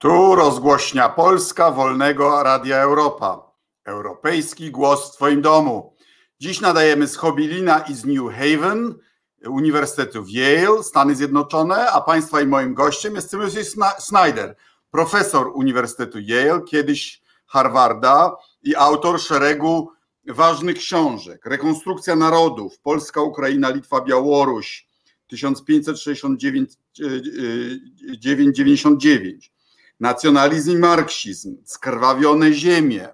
Tu rozgłośnia Polska Wolnego Radia Europa. Europejski głos w Twoim domu. Dziś nadajemy z Hobilina i z New Haven, Uniwersytetu Yale, Stany Zjednoczone, a Państwa i moim gościem jest Timothy Snyder, profesor Uniwersytetu Yale, kiedyś Harvarda i autor szeregu ważnych książek. Rekonstrukcja narodów, Polska, Ukraina, Litwa, Białoruś, 1569-99 nacjonalizm i marksizm, skrwawione ziemie,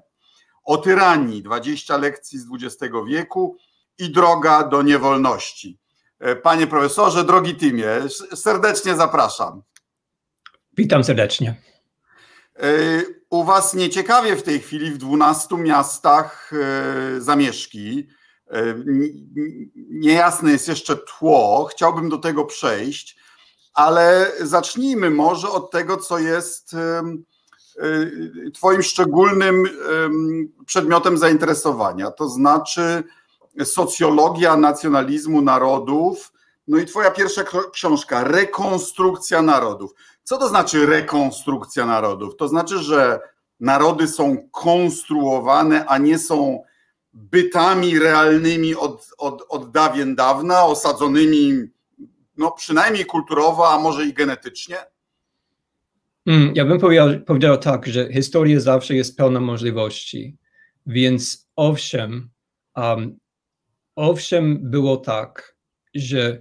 o tyranii, 20 lekcji z XX wieku i droga do niewolności. E, panie profesorze, drogi Timie, serdecznie zapraszam. Witam serdecznie. E, u Was nieciekawie w tej chwili w 12 miastach e, zamieszki. Niejasne jest jeszcze tło, chciałbym do tego przejść ale zacznijmy może od tego, co jest y, Twoim szczególnym przedmiotem zainteresowania, to znaczy socjologia nacjonalizmu narodów. No i Twoja pierwsza książka, Rekonstrukcja narodów. Co to znaczy rekonstrukcja narodów? To znaczy, że narody są konstruowane, a nie są bytami realnymi od, od, od dawien dawna, osadzonymi no przynajmniej kulturowo, a może i genetycznie? Mm, ja bym powiedział, powiedział tak, że historia zawsze jest pełna możliwości, więc owszem, um, owszem było tak, że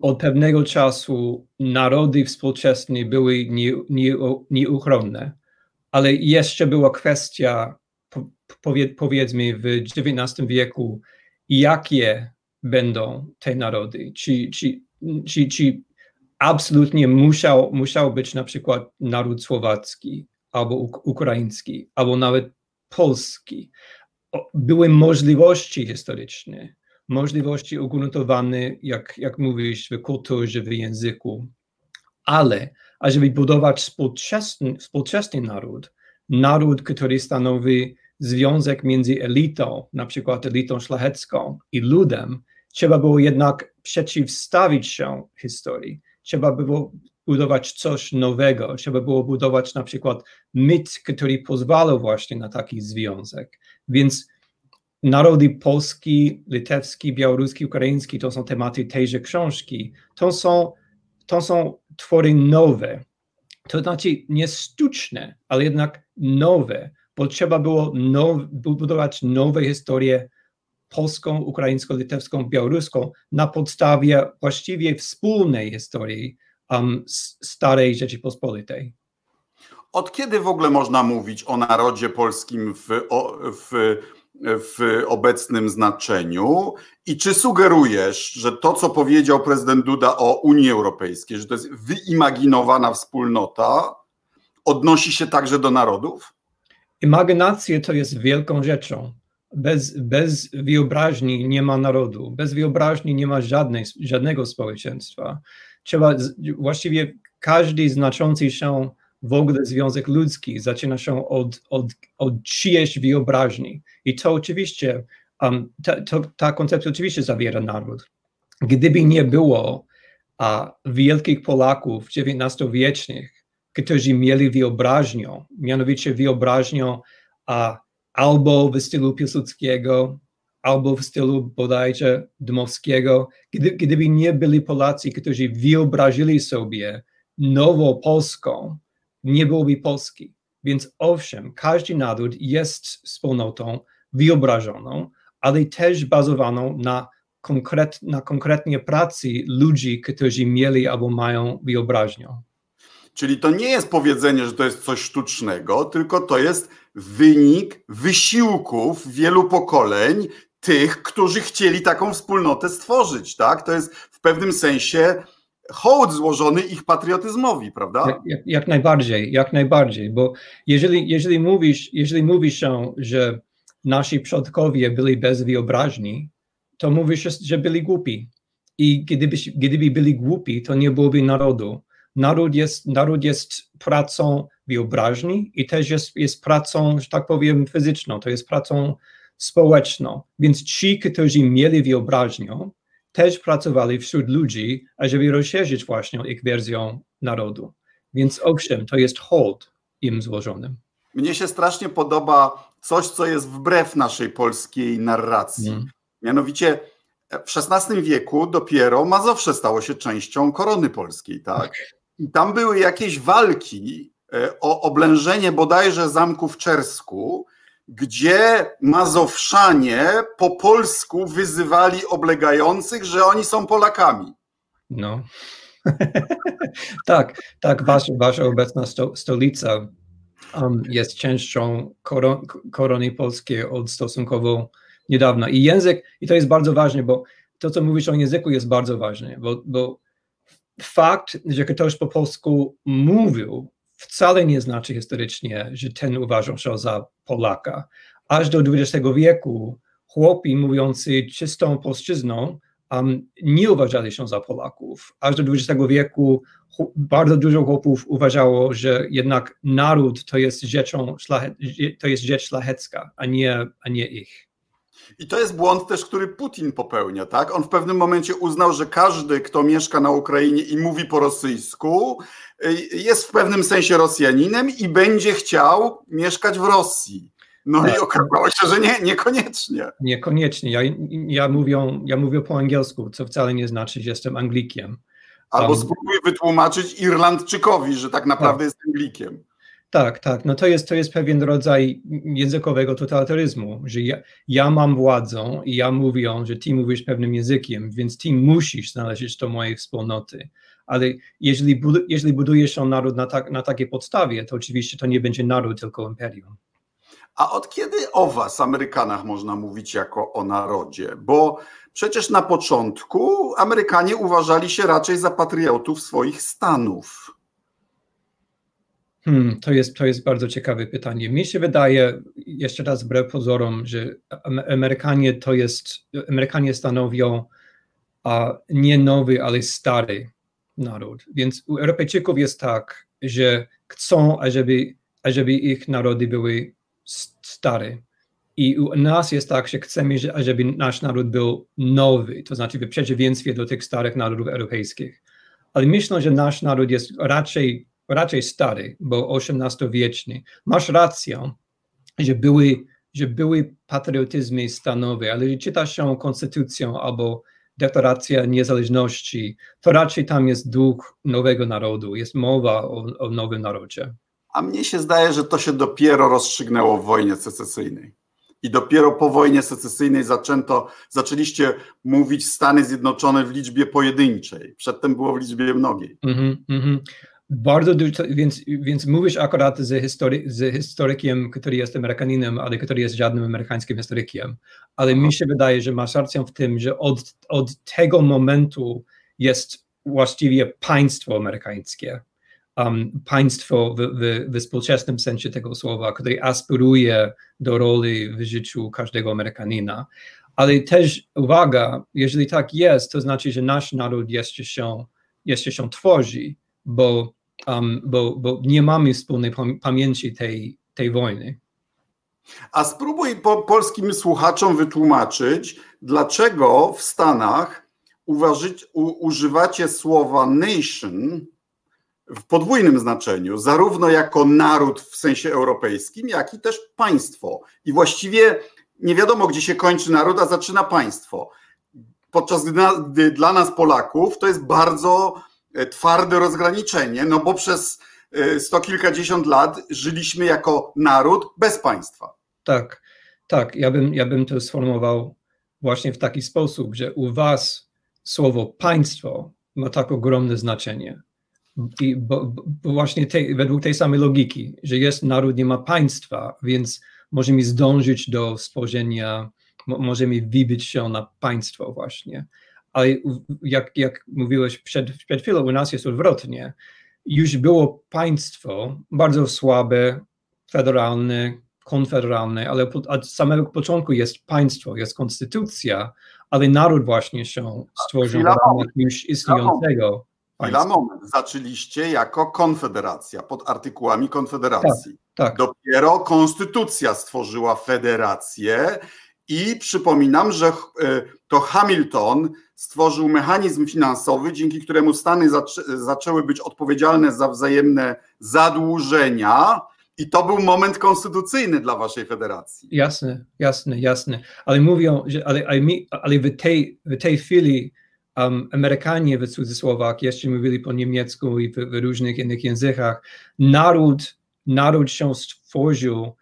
od pewnego czasu narody współczesne były nie, nie, nieuchronne, ale jeszcze była kwestia, powie, powiedzmy, w XIX wieku, jakie będą te narody, czy, czy czy, czy absolutnie musiał, musiał być na przykład naród słowacki, albo ukraiński, albo nawet polski. Były możliwości historyczne, możliwości ugruntowane, jak, jak mówisz, w kulturze, w języku, ale ażeby budować współczesny, współczesny naród, naród, który stanowi związek między elitą, na przykład elitą szlachecką i ludem, trzeba było jednak przeciwstawić się historii. Trzeba było budować coś nowego, trzeba było budować na przykład mit, który pozwalał właśnie na taki związek. Więc narody polski, litewski, białoruski, ukraiński to są tematy tejże książki. To są, to są twory nowe. To znaczy nie sztuczne, ale jednak nowe, bo trzeba było now, budować nowe historie polską, ukraińską, litewską, białoruską na podstawie właściwie wspólnej historii um, starej Rzeczypospolitej. Od kiedy w ogóle można mówić o narodzie polskim w, w, w obecnym znaczeniu? I czy sugerujesz, że to, co powiedział prezydent Duda o Unii Europejskiej, że to jest wyimaginowana wspólnota, odnosi się także do narodów? Imaginacja to jest wielką rzeczą bez, bez wyobraźni nie ma narodu, bez wyobraźni nie ma żadnej, żadnego społeczeństwa. Trzeba, właściwie każdy znaczący się w ogóle związek ludzki zaczyna się od, od, od czyjejś wyobraźni. I to oczywiście, um, ta, to, ta koncepcja oczywiście zawiera naród. Gdyby nie było a, wielkich Polaków XIX-wiecznych, którzy mieli wyobraźnię, mianowicie wyobraźnię a, albo w stylu Piłsudskiego, albo w stylu bodajże Dmowskiego, gdy, gdyby nie byli Polacy, którzy wyobrazili sobie nową Polską, nie byłoby Polski. Więc owszem, każdy naród jest wspólnotą wyobrażoną, ale też bazowaną na, konkret, na konkretnie pracy ludzi, którzy mieli albo mają wyobraźnię. Czyli to nie jest powiedzenie, że to jest coś sztucznego, tylko to jest wynik wysiłków wielu pokoleń tych, którzy chcieli taką wspólnotę stworzyć, tak? To jest w pewnym sensie hołd złożony ich patriotyzmowi, prawda? Jak, jak, najbardziej, jak najbardziej, bo jeżeli, jeżeli, mówisz, jeżeli mówisz się, że nasi przodkowie byli bez wyobraźni, to mówisz, że byli głupi. I gdyby, gdyby byli głupi, to nie byłoby narodu naród jest, naród jest pracą wyobraźni i też jest, jest pracą, że tak powiem, fizyczną, to jest pracą społeczną. Więc ci, którzy mieli wyobraźnię, też pracowali wśród ludzi, ażeby rozszerzyć właśnie ich wersję narodu. Więc owszem, to jest hold, im złożonym. Mnie się strasznie podoba coś, co jest wbrew naszej polskiej narracji. Mm. Mianowicie w XVI wieku dopiero Mazowsze stało się częścią korony polskiej, tak? I tam były jakieś walki e, o oblężenie bodajże zamku w Czersku, gdzie Mazowszanie po polsku wyzywali oblegających, że oni są Polakami. No. tak, tak, wasza, wasza obecna sto, stolica um, jest częścią koron, korony polskiej od stosunkowo niedawna. I język, i to jest bardzo ważne, bo to, co mówisz o języku, jest bardzo ważne, bo, bo fakt, że ktoś po polsku mówił, wcale nie znaczy historycznie, że ten uważał się za Polaka. Aż do XX wieku chłopi mówiący czystą polszczyzną um, nie uważali się za Polaków. Aż do XX wieku bardzo dużo chłopów uważało, że jednak naród to jest rzeczą, to jest rzecz szlachecka, a nie, a nie ich. I to jest błąd też, który Putin popełnia, tak? On w pewnym momencie uznał, że każdy, kto mieszka na Ukrainie i mówi po rosyjsku, y, jest w pewnym sensie Rosjaninem i będzie chciał mieszkać w Rosji. No tak. i okazało się, że nie, niekoniecznie. Niekoniecznie. Ja, ja, mówię, ja mówię po angielsku, co wcale nie znaczy, że jestem Anglikiem. Albo um, spróbuj wytłumaczyć Irlandczykowi, że tak naprawdę tak. jest Anglikiem. Tak, tak. No to jest, to jest pewien rodzaj językowego totalitaryzmu, że ja, ja mam władzę i ja mówię, że ty mówisz pewnym językiem, więc ty musisz należeć do mojej wspólnoty. Ale jeżeli, jeżeli budujesz się naród na, tak, na takiej podstawie, to oczywiście to nie będzie naród, tylko imperium. A od kiedy o was, Amerykanach, można mówić jako o narodzie? Bo przecież na początku Amerykanie uważali się raczej za patriotów swoich stanów. Hmm, to, jest, to jest bardzo ciekawe pytanie. Mi się wydaje, jeszcze raz wbrew pozorom, że Amerykanie to jest, Amerykanie stanowią a, nie nowy, ale stary naród. Więc u Europejczyków jest tak, że chcą, ażeby, ażeby ich narody były stare. I u nas jest tak, że chcemy, ażeby nasz naród był nowy, to znaczy w przeciwieństwie do tych starych narodów europejskich. Ale myślę, że nasz naród jest raczej raczej stary, bo XVIII-wieczny. Masz rację, że były, że były patriotyzmy stanowe, ale jeśli czytasz się konstytucją albo deklaracja niezależności, to raczej tam jest duch nowego narodu, jest mowa o, o nowym narodzie. A mnie się zdaje, że to się dopiero rozstrzygnęło w wojnie secesyjnej. I dopiero po wojnie secesyjnej zaczęto, zaczęliście mówić Stany Zjednoczone w liczbie pojedynczej. Przedtem było w liczbie mnogiej. Mm -hmm, bardzo dużo, więc, więc mówisz akurat z, history, z historykiem, który jest Amerykaninem, ale który jest żadnym amerykańskim historykiem. Ale Aha. mi się wydaje, że masz rację w tym, że od, od tego momentu jest właściwie państwo amerykańskie. Um, państwo w, w, w współczesnym sensie tego słowa, które aspiruje do roli w życiu każdego Amerykanina. Ale też uwaga, jeżeli tak jest, to znaczy, że nasz naród jeszcze się, jeszcze się tworzy, bo um, bo, bo nie mamy wspólnej pamięci tej, tej wojny. A spróbuj po polskim słuchaczom wytłumaczyć, dlaczego w Stanach uważyć, u, używacie słowa nation w podwójnym znaczeniu, zarówno jako naród w sensie europejskim, jak i też państwo. I właściwie nie wiadomo, gdzie się kończy naród, a zaczyna państwo. Podczas gdy, gdy dla nas, Polaków, to jest bardzo twarde rozgraniczenie, no bo przez e, sto kilkadziesiąt lat żyliśmy jako naród bez państwa. Tak, tak. Ja bym, ja bym to sformułował właśnie w taki sposób, że u Was słowo państwo ma tak ogromne znaczenie. I bo, bo właśnie według tej samej logiki, że jest naród, nie ma państwa, więc możemy zdążyć do stworzenia, możemy wybić się na państwo właśnie ale jak, jak mówiłeś przed, przed chwilą, u nas jest odwrotnie. Już było państwo bardzo słabe, federalne, konfederalne, ale od samego początku jest państwo, jest konstytucja, ale naród właśnie się stworzył w ramach już istniejącego Chwila, moment. Zaczęliście jako konfederacja, pod artykułami konfederacji. Tak, tak. Dopiero konstytucja stworzyła federację i przypominam, że e, to Hamilton stworzył mechanizm finansowy, dzięki któremu Stany zaczę zaczęły być odpowiedzialne za wzajemne zadłużenia I to był moment konstytucyjny dla waszej federacji. Jasne, jasne, jasne. Ale mówią, że ale, ale w, tej, w tej chwili um, Amerykanie w cudzysłowach jeszcze mówili po niemiecku i w, w, różnych innych językach. Naród, naród się stworzył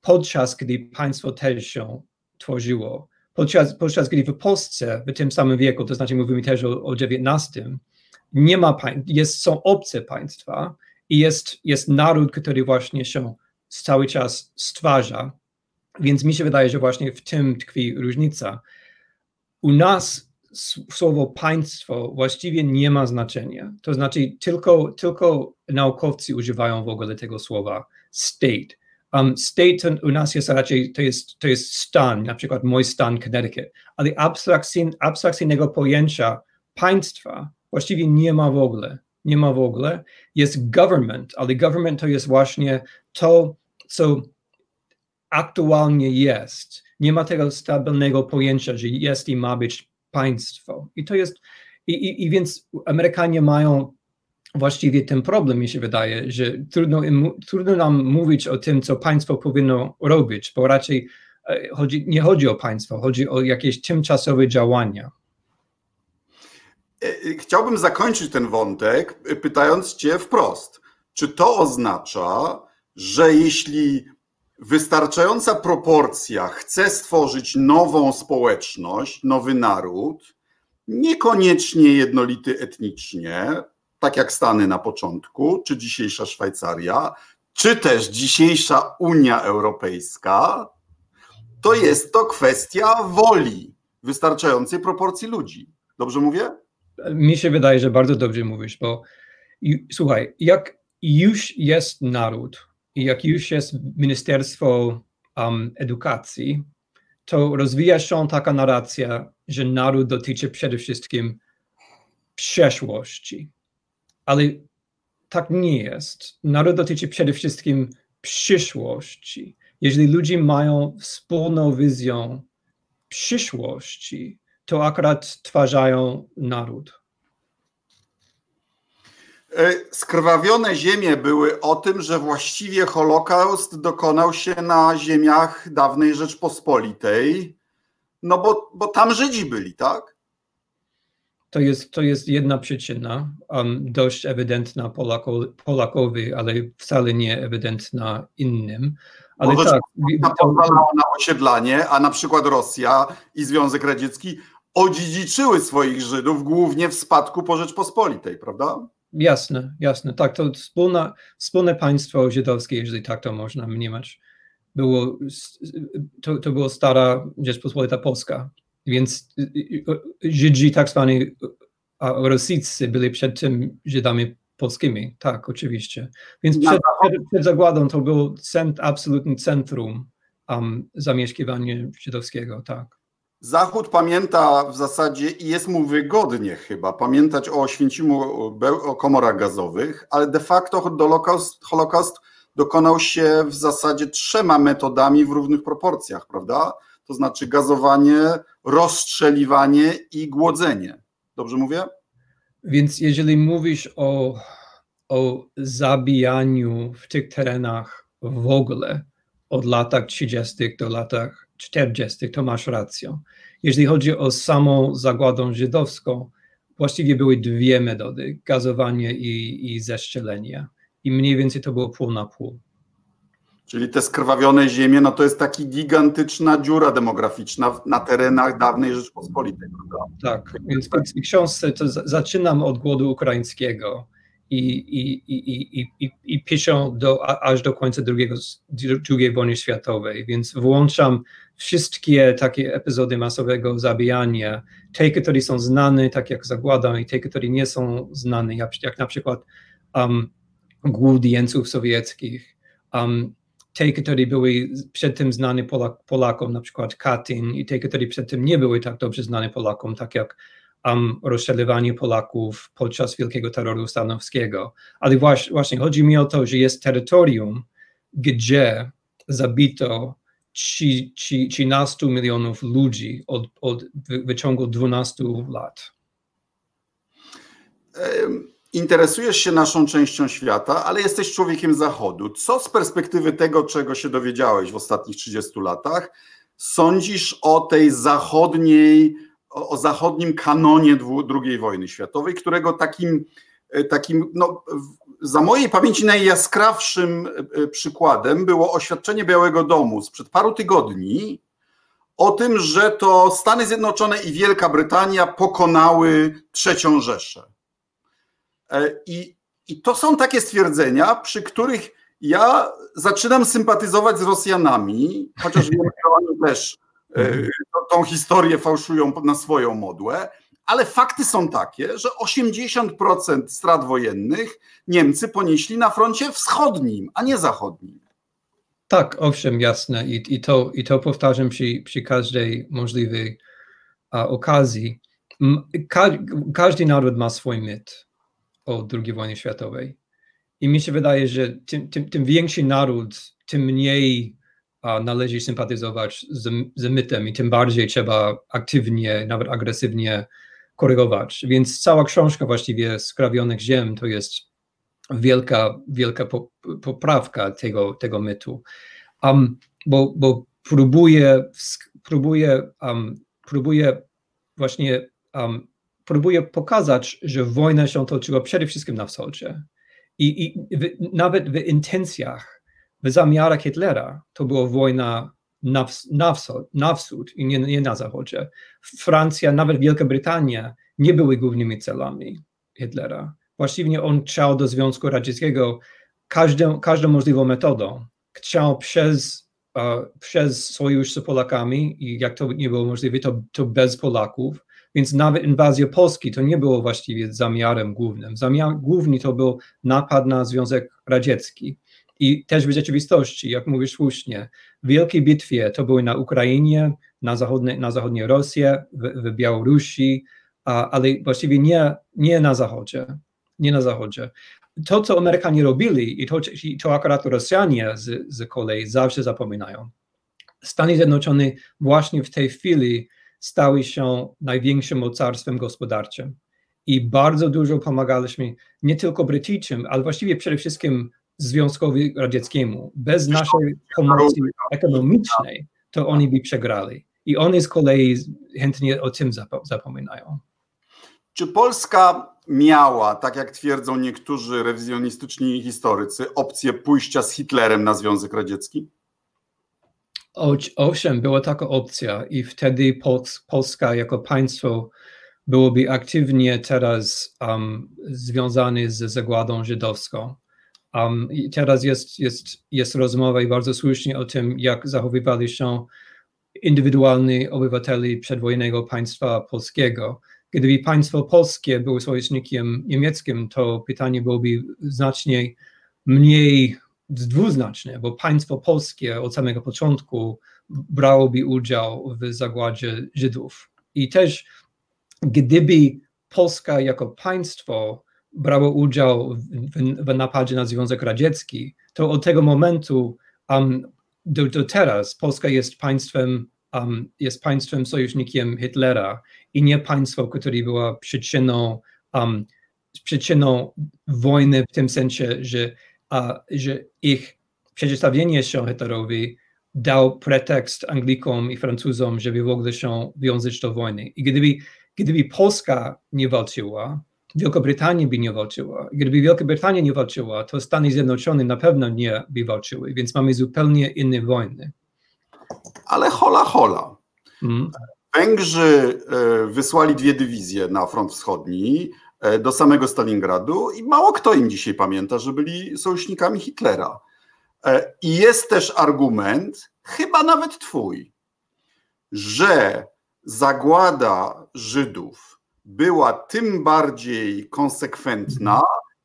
podczas gdy państwo też się tworzyło. Podczas, podczas gdy w Polsce w tym samym wieku, to znaczy mówimy też o, o XIX, nie ma jest, są obce państwa i jest, jest naród, który właśnie się cały czas stwarza. Więc mi się wydaje, że właśnie w tym tkwi różnica. U nas słowo państwo właściwie nie ma znaczenia. To znaczy tylko, tylko naukowcy używają w ogóle tego słowa state. Um, state u nas jest raczej, to jest, to jest stan, na przykład mój stan Connecticut, ale abstrakcyjn, abstrakcyjnego pojęcia państwa właściwie nie ma w ogóle. Nie ma w ogóle. Jest government, ale government to jest właśnie to, co aktualnie jest. Nie ma tego stabilnego pojęcia, że jest i ma być państwo. I to jest, i, i, i więc Amerykanie mają właściwie ten problem, mi się wydaje, że trudno, im, trudno nam mówić o tym, co państwo powinno robić, bo raczej e, chodzi, nie chodzi o państwo, chodzi o jakieś tymczasowe działania. E, e, chciałbym zakończyć ten wątek, pytając Cię wprost. Czy to oznacza, że jeśli wystarczająca proporcja chce stworzyć nową społeczność, nowy naród, niekoniecznie jednolity etnicznie, tak jak Stany na początku, czy dzisiejsza Szwajcaria, czy też dzisiejsza Unia Europejska, to jest to kwestia woli wystarczającej proporcji ludzi. Dobrze mówię? Mi się wydaje, że bardzo dobrze mówisz, bo słuchaj, jak już jest naród, i jak już jest Ministerstwo um, Edukacji, to rozwija się taka narracja, że naród dotyczy przede wszystkim przeszłości. Ale tak nie jest. Naród dotyczy przede wszystkim przyszłości. Jeżeli ludzie mają wspólną wizję przyszłości, to akurat stwarzają naród. E, skrwawione ziemie były o tym, że właściwie Holokaust dokonał się na ziemiach dawnej Rzeczpospolitej, no bo, bo tam Żydzi byli, tak? To jest, to jest jedna przyczyna, um, dość ewidentna Polako, Polakowi, ale wcale nie ewidentna innym. Ale tak, na osiedlanie, a na przykład Rosja i Związek Radziecki odziedziczyły swoich Żydów głównie w spadku po Rzeczpospolitej, prawda? Jasne, jasne. Tak, to wspólne, wspólne państwo żydowskie, jeżeli tak to można mniemać, było, to, to było stara Rzeczpospolita Polska, więc y, y, y, Żydzi tak zwani rosyjscy byli przed tym Żydami polskimi, tak, oczywiście. Więc przed, przed zagładą to było cent, absolutnym centrum um, zamieszkiwania żydowskiego, tak. Zachód pamięta w zasadzie i jest mu wygodnie chyba pamiętać o Święcimu, o komorach gazowych, ale de facto Holokaust, Holokaust dokonał się w zasadzie trzema metodami w równych proporcjach, prawda? To znaczy gazowanie, rozstrzeliwanie i głodzenie. Dobrze mówię? Więc jeżeli mówisz o, o zabijaniu w tych terenach w ogóle od latach 30. do latach 40., to masz rację. Jeżeli chodzi o samą zagładę żydowską, właściwie były dwie metody, gazowanie i, i zestrzelenie. I mniej więcej to było pół na pół. Czyli te skrwawione ziemie, no to jest taka gigantyczna dziura demograficzna na terenach dawnej Rzeczpospolitej, prawda? Tak, więc w książce to zaczynam od głodu ukraińskiego i, i, i, i, i, i piszę do, aż do końca drugiego, II wojny światowej, więc włączam wszystkie takie epizody masowego zabijania, te, które są znane, tak jak zagłada, i te, które nie są znane, jak, jak na przykład um, głód jeńców sowieckich, um, te, które były przed tym znane Polak, Polakom, na przykład Katyn, i te, które przed tym nie były tak dobrze znane Polakom, tak jak um, rozstrzeliwanie Polaków podczas wielkiego terroru stanowskiego. Ale właśnie, właśnie chodzi mi o to, że jest terytorium, gdzie zabito 13 milionów ludzi od, od, w, w ciągu 12 lat. Interesujesz się naszą częścią świata, ale jesteś człowiekiem Zachodu. Co z perspektywy tego, czego się dowiedziałeś w ostatnich 30 latach, sądzisz o tej zachodniej, o, zachodnim kanonie II wojny światowej, którego takim, e, takim no, za mojej pamięci najjaskrawszym e, przykładem było oświadczenie Białego Domu sprzed paru tygodni o tym, że to Stany Zjednoczone i Wielka Brytania pokonały trzecią Rzeszę. E, I, I to są takie stwierdzenia, przy których ja zaczynam sympatyzować z Rosjanami, chociaż wiem, że oni też e, tą historię fałszują na swoją modłę, ale fakty są takie, że 80% strat wojennych Niemcy ponieśli na froncie wschodnim, a nie zachodnim. Tak, owszem, jasne. I, i, to, i to powtarzam przy, przy każdej możliwej a, okazji. Ka, każdy naród ma swój mit o II wojnie światowej. I mi się wydaje, że tym, tym, tym większy naród, tym mniej a, należy sympatyzować z, z mitem i tym bardziej trzeba aktywnie, nawet agresywnie korygować. Więc cała książka właściwie Skrawionych Ziem to jest wielka, wielka poprawka tego, tego mitu. Um, bo, bo próbuje, próbuje, um, próbuje właśnie um, próbuje pokazać, że wojna się toczyła przede wszystkim na wschodzie. I, i w, nawet w intencjach, w zamiarach Hitlera to była wojna na, na, wschód, na wschód i nie, nie na zachodzie. Francja, nawet Wielka Brytania nie były głównymi celami Hitlera. Właściwie on chciał do Związku Radzieckiego każdą, każdą możliwą metodą. Chciał przez, uh, przez sojusz z Polakami i jak to nie było możliwe, to, to bez Polaków, więc nawet inwazja Polski to nie było właściwie zamiarem głównym. Zamiar główny to był napad na Związek Radziecki. I też w rzeczywistości, jak mówisz słusznie, w wielkiej bitwie to były na Ukrainie, na na zachodniej Rosji, w, w Białorusi, a, ale właściwie nie, nie na zachodzie. Nie na zachodzie. To, co Amerykanie robili, i to, i to akurat Rosjanie z, z kolei zawsze zapominają. Stany Zjednoczone właśnie w tej chwili stały się największym mocarstwem gospodarczym. I bardzo dużo pomagaliśmy nie tylko Brytyjczykom, ale właściwie przede wszystkim Związkowi Radzieckiemu. Bez naszej pomocy ekonomicznej to oni by przegrali. I oni z kolei chętnie o tym zapominają. Czy Polska miała, tak jak twierdzą niektórzy rewizjonistyczni historycy, opcję pójścia z Hitlerem na Związek Radziecki? Owszem, była taka opcja i wtedy Polska jako państwo byłoby aktywnie teraz um, związane z zagładą żydowską. Um, teraz jest, jest, jest rozmowa i bardzo słusznie o tym, jak zachowywali się indywidualni obywatele przedwojennego państwa polskiego. Gdyby państwo polskie było sojusznikiem niemieckim, to pytanie byłoby znacznie mniej dwuznaczne, bo państwo polskie od samego początku brałoby udział w zagładzie Żydów. I też gdyby Polska jako państwo brało udział w, w napadzie na Związek Radziecki, to od tego momentu um, do, do, teraz Polska jest państwem, um, jest państwem sojusznikiem Hitlera i nie państwo, które było przyczyną, um, przyczyną wojny w tym sensie, że a, że ich przeciwstawienie się Hitlerowi dał pretekst Anglikom i Francuzom, żeby w ogóle się wiązać do wojny. I gdyby, gdyby Polska nie walczyła, Wielka Brytania by nie walczyła. Gdyby Wielka Brytania nie walczyła, to Stany Zjednoczone na pewno nie by walczyły, więc mamy zupełnie inne wojny. Ale hola, hola. Hmm. Węgrzy e, wysłali dwie dywizje na front wschodni, do samego Stalingradu i mało kto im dzisiaj pamięta, że byli sojusznikami Hitlera. E, I jest też argument, chyba nawet twój, że zagłada Żydów była tym bardziej konsekwentna,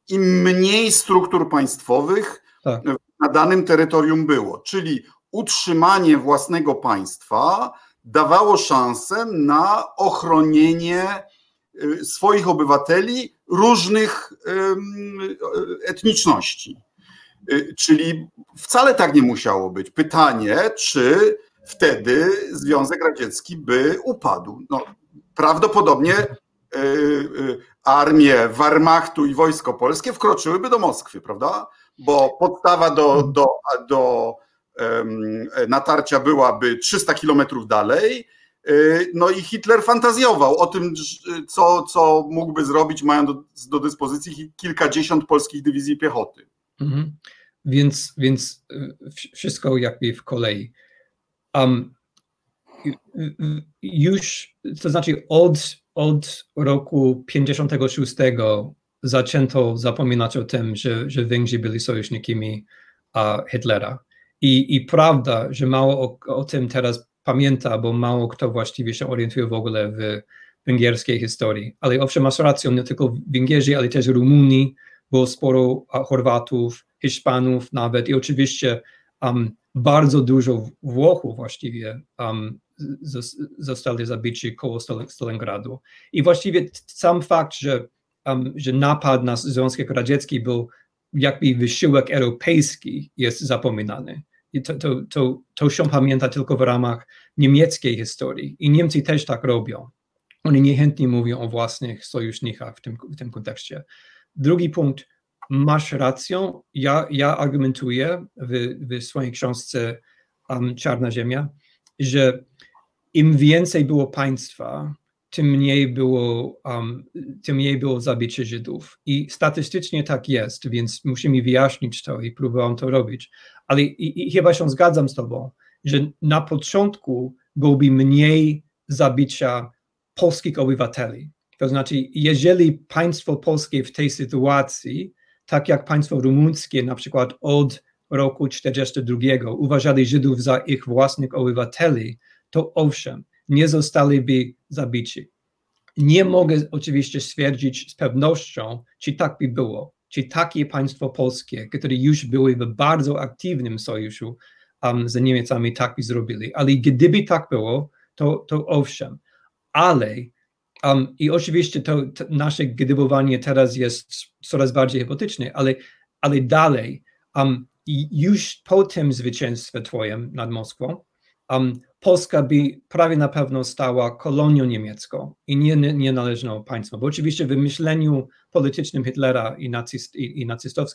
im mniej struktur państwowych tak. na danym terytorium było. Czyli utrzymanie własnego państwa dawało szansę na ochronienie swoich obywateli różnych etniczności. Y, czyli wcale tak nie musiało być. Pytanie, czy wtedy Związek Radziecki by upadł. No, prawdopodobnie armię Wehrmachtu i wojsko polskie wkroczyłyby do Moskwy, prawda? Bo podstawa do, do, do natarcia byłaby 300 kilometrów dalej. No i Hitler fantazjował o tym, co, co mógłby zrobić, mając do, do dyspozycji kilkadziesiąt polskich dywizji piechoty. Mhm. Więc, więc wszystko jakby w kolei. Um, już, to znaczy od, od roku 56 zaczęto zapominać o tym, że, że Węgrzy byli sojusznikami Hitlera. I, I prawda, że mało o, o tym teraz pamięta, bo mało kto właściwie się orientuje w ogóle w węgierskiej historii. Ale owszem, masz rację, nie tylko Węgierzy, ale też Rumuni, było sporo Chorwatów, Hiszpanów nawet i oczywiście um, bardzo dużo Włochów właściwie um, zostali zabici koło Stalingradu. I właściwie sam fakt, że, um, że napad na Związek Radziecki był jakby wysiłek europejski jest zapominany. To, to, to, to się pamięta tylko w ramach niemieckiej historii. I Niemcy też tak robią. Oni niechętnie mówią o własnych sojusznikach w tym, w tym kontekście. Drugi punkt, masz rację. Ja, ja argumentuję w, w swojej książce um, Czarna Ziemia, że im więcej było państwa, tym mniej było, um, tym mniej było zabicie Żydów. I statystycznie tak jest, więc musimy wyjaśnić to i próbowałem to robić. Ale i, i chyba się zgadzam z Tobą, że na początku byłoby mniej zabicia polskich obywateli. To znaczy, jeżeli państwo polskie w tej sytuacji, tak jak państwo rumuńskie, na przykład od roku 1942 uważali Żydów za ich własnych obywateli, to owszem, nie zostaliby zabici. Nie mogę oczywiście stwierdzić z pewnością, czy tak by było, czy takie państwo polskie, które już były w bardzo aktywnym sojuszu um, z Niemcami, tak by zrobili. Ale gdyby tak było, to, to owszem. Ale um, i oczywiście to, to, nasze gdybowanie teraz jest coraz bardziej hipotyczne, ale, ale dalej, um, już po tym zwycięstwie Twoim nad Moskwą, um, Polska by prawie na pewno stała kolonią niemiecką i nie, nie, nienależną państwem. Bo oczywiście w myśleniu politycznym Hitlera i, nacyst, i, i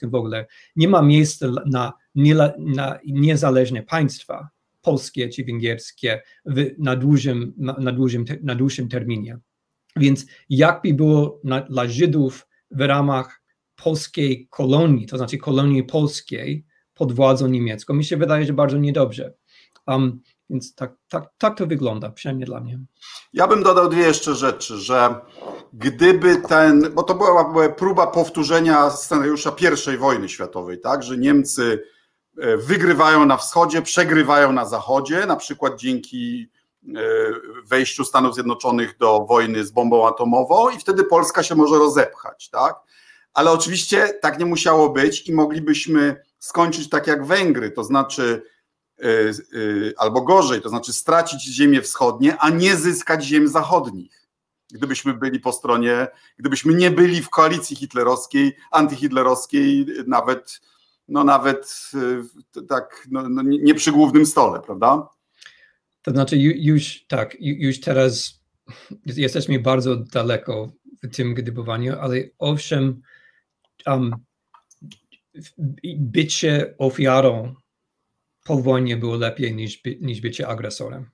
w ogóle nie ma miejsca na, nie, na niezależne państwa polskie czy węgierskie w, na, dużym, na, na, na dłuższym terminie. Więc jakby było na, dla Żydów w ramach polskiej kolonii, to znaczy kolonii polskiej pod władzą niemiecką, mi się wydaje, że bardzo niedobrze. Um, więc tak, tak, tak to wygląda, przynajmniej dla mnie. Ja bym dodał dwie jeszcze rzeczy, że gdyby ten, bo to była, była próba powtórzenia scenariusza I wojny światowej, tak, że Niemcy e, wygrywają na wschodzie, przegrywają na zachodzie, na przykład dzięki e, wejściu Stanów Zjednoczonych do wojny z bombą atomową i wtedy Polska się może rozepchać, tak? Ale oczywiście tak nie musiało być i moglibyśmy skończyć tak jak Węgry, to znaczy albo gorzej, to znaczy stracić ziemię wschodnie, a nie zyskać ziem zachodnich. Gdybyśmy byli po stronie, gdybyśmy nie byli w koalicji hitlerowskiej, antyhitlerowskiej, nawet, no nawet y, tak, no, no nie przy głównym stole, prawda? To znaczy już tak, już teraz jesteśmy bardzo daleko w tym gdybowaniu, ale owszem, um, bycie ofiarą po wojnie było lepiej niż, niż bycie agresorem.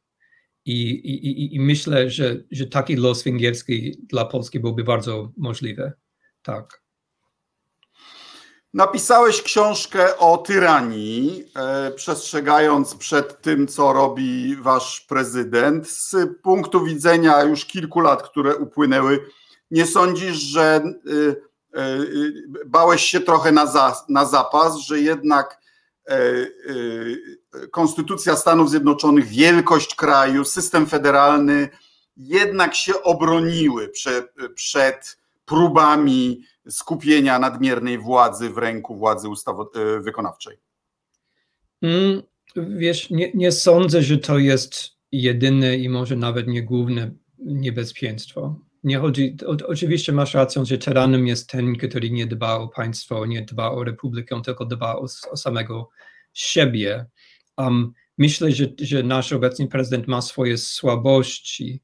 I, i, I myślę, że, że taki los węgierski dla Polski byłby bardzo możliwy. Tak. Napisałeś książkę o tyranii, e, przestrzegając przed tym, co robi wasz prezydent. Z punktu widzenia już kilku lat, które upłynęły, nie sądzisz, że e, e, bałeś się trochę na, za, na zapas, że jednak konstytucja Stanów Zjednoczonych, wielkość kraju, system federalny jednak się obroniły przed, przed próbami skupienia nadmiernej władzy w ręku władzy ustawo- e, wykonawczej? Mm, wiesz, nie, nie sądzę, że to jest jedyne i może nawet nie główne niebezpieczeństwo nie chodzi, o, oczywiście masz rację, że tyranem jest ten, który nie dba o państwo, nie dba o republikę, tylko dba o, o samego siebie. Um, myślę, że, że nasz obecny prezydent ma swoje słabości,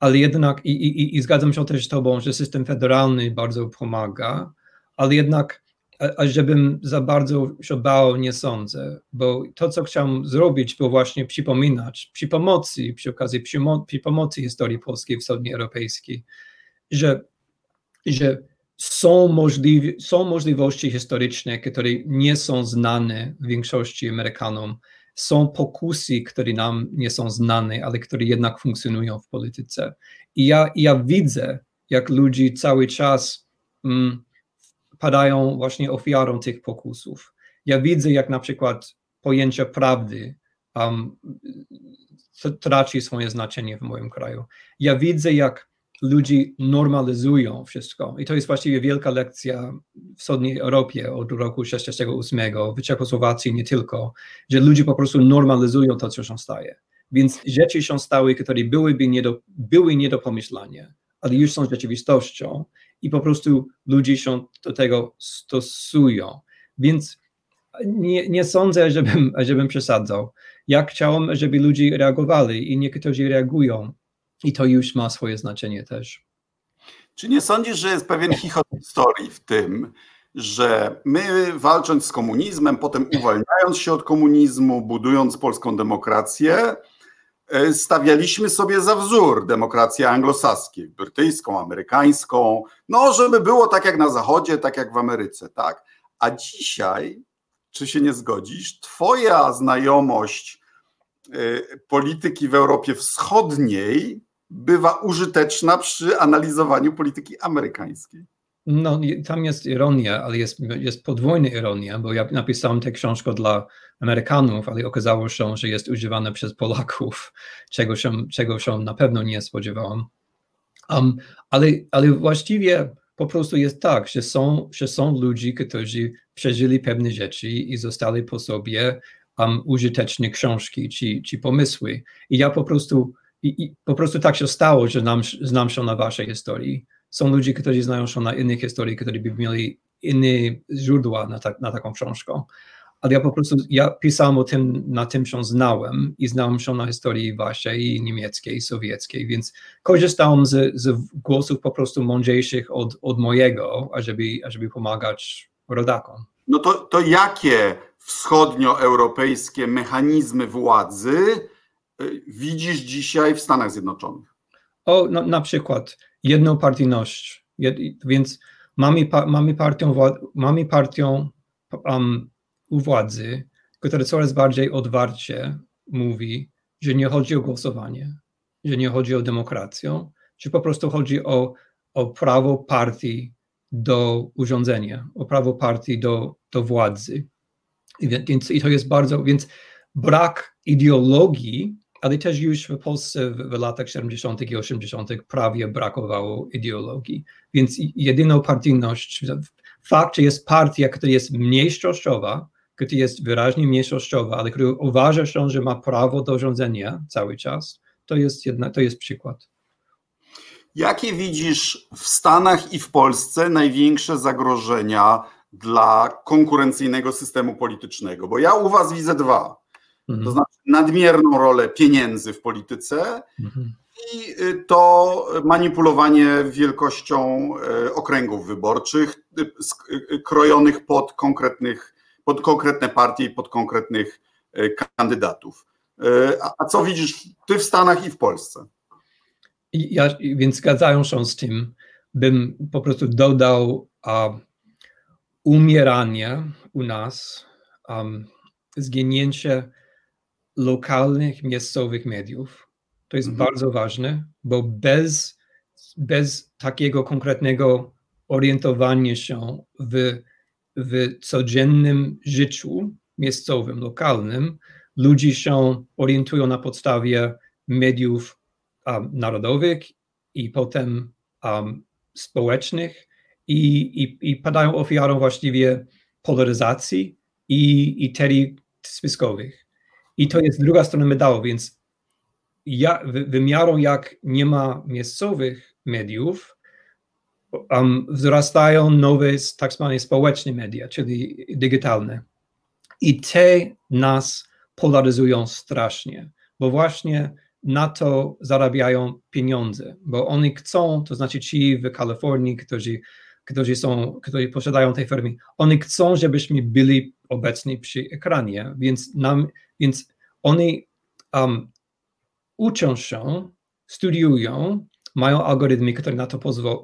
ale jednak i, i, i zgadzam się też z Tobą, że system federalny bardzo pomaga, ale jednak, a, żebym za bardzo się bał, nie sądzę, bo to, co chciałem zrobić, było właśnie przypominać przy pomocy, przy okazji przy, przy pomocy historii polskiej, wschodnioeuropejskiej, że, że są, możliwi, są możliwości historyczne, które nie są znane większości Amerykanom. Są pokusy, które nam nie są znane, ale które jednak funkcjonują w polityce. I ja, ja widzę, jak ludzie cały czas mm, padają właśnie ofiarą tych pokusów. Ja widzę, jak na przykład pojęcie prawdy um, traci swoje znaczenie w moim kraju. Ja widzę, jak ludzi normalizują wszystko. I to jest właściwie wielka lekcja w wschodniej Europie od roku 68, w Czechosłowacji nie tylko, że ludzie po prostu normalizują to, co się staje. Więc rzeczy się stały, które byłyby nie do, były nie do ale już są rzeczywistością i po prostu ludzie się do tego stosują. Więc nie, nie sądzę, żebym, żebym przesadzał. Ja chciałem, żeby ludzie reagowali i niektórzy reagują i to już ma swoje znaczenie też. Czy nie sądzisz, że jest pewien chichot historii w tym, że my walcząc z komunizmem, potem uwalniając się od komunizmu, budując polską demokrację, stawialiśmy sobie za wzór demokrację anglosaskiej, brytyjską, amerykańską, no żeby było tak jak na Zachodzie, tak jak w Ameryce, tak? A dzisiaj, czy się nie zgodzisz, twoja znajomość e, polityki w Europie Wschodniej bywa użyteczna przy analizowaniu polityki amerykańskiej. No, tam jest ironia, ale jest, jest podwójna ironia, bo ja napisałem tę książkę dla Amerykanów, ale okazało się, że jest używana przez Polaków, czego się, czego się na pewno nie spodziewałem. Um, ale, ale właściwie po prostu jest tak, że są, że są ludzie, którzy przeżyli pewne rzeczy i zostali po sobie um, użyteczne książki czy, czy pomysły. I ja po prostu i, I, po prostu tak się stało, że nam, znam się na waszej historii. Są ludzie, którzy znają się na innych historii, którzy by mieli inne źródła na, ta, na taką książkę. Ale ja po prostu, ja pisałem o tym, na tym się znałem i znałem się na historii waszej, niemieckiej, sowieckiej, więc korzystałem z, z głosów po prostu mądrzejszych od, od mojego, ażeby, ażeby pomagać rodakom. No to, to jakie wschodnioeuropejskie mechanizmy władzy Y, widzisz dzisiaj w Stanach Zjednoczonych? O, no, na przykład jednopartyjność. Jed, więc mamy, mamy partią, mamy partią um, u władzy, która coraz bardziej odwarcie mówi, że nie chodzi o głosowanie, że nie chodzi o demokrację, że po prostu chodzi o, o prawo partii do urządzenia, o prawo partii do, do władzy. I, więc, I to jest bardzo, więc brak ideologii ale też już w Polsce w, w latach 70. i 80. prawie brakowało ideologii. Więc jedyną partyjność, fakt, że jest partia, która jest mniejszościowa, która jest wyraźnie mniejszościowa, ale która uważa się, że ma prawo do rządzenia cały czas, to jest, jedna, to jest przykład. Jakie widzisz w Stanach i w Polsce największe zagrożenia dla konkurencyjnego systemu politycznego? Bo ja u Was widzę dwa. Mhm. To znaczy nadmierną rolę pieniędzy w polityce mhm. i y, to manipulowanie wielkością y, okręgów wyborczych, y, krojonych pod konkretnych, pod konkretne partie i pod konkretnych kandydatów. A, a co widzisz ty w Stanach i w Polsce? Ja, więc zgadzają się z tym, bym po prostu dodał um, umieranie u nas, um, zginięcie lokalnych, miejscowych mediów. To jest mhm. bardzo ważne, bo bez, bez takiego konkretnego orientowania się w, w codziennym życiu miejscowym, lokalnym, ludzie się orientują na podstawie mediów um, narodowych i potem um, społecznych i, i, i padają ofiarą właściwie polaryzacji i, i teorii spiskowych. I to jest druga strona medalu, więc ja, wymiarą jak nie ma miejscowych mediów, um, wzrastają nowe tak zwane społeczne media, czyli digitalne. I te nas polaryzują strasznie, bo właśnie na to zarabiają pieniądze, bo oni chcą, to znaczy ci w Kalifornii, którzy, którzy, są, którzy posiadają te firmy, oni chcą, żebyśmy byli obecni przy ekranie, więc, nam, więc oni um, uczą się, studiują, mają algorytmy, które na to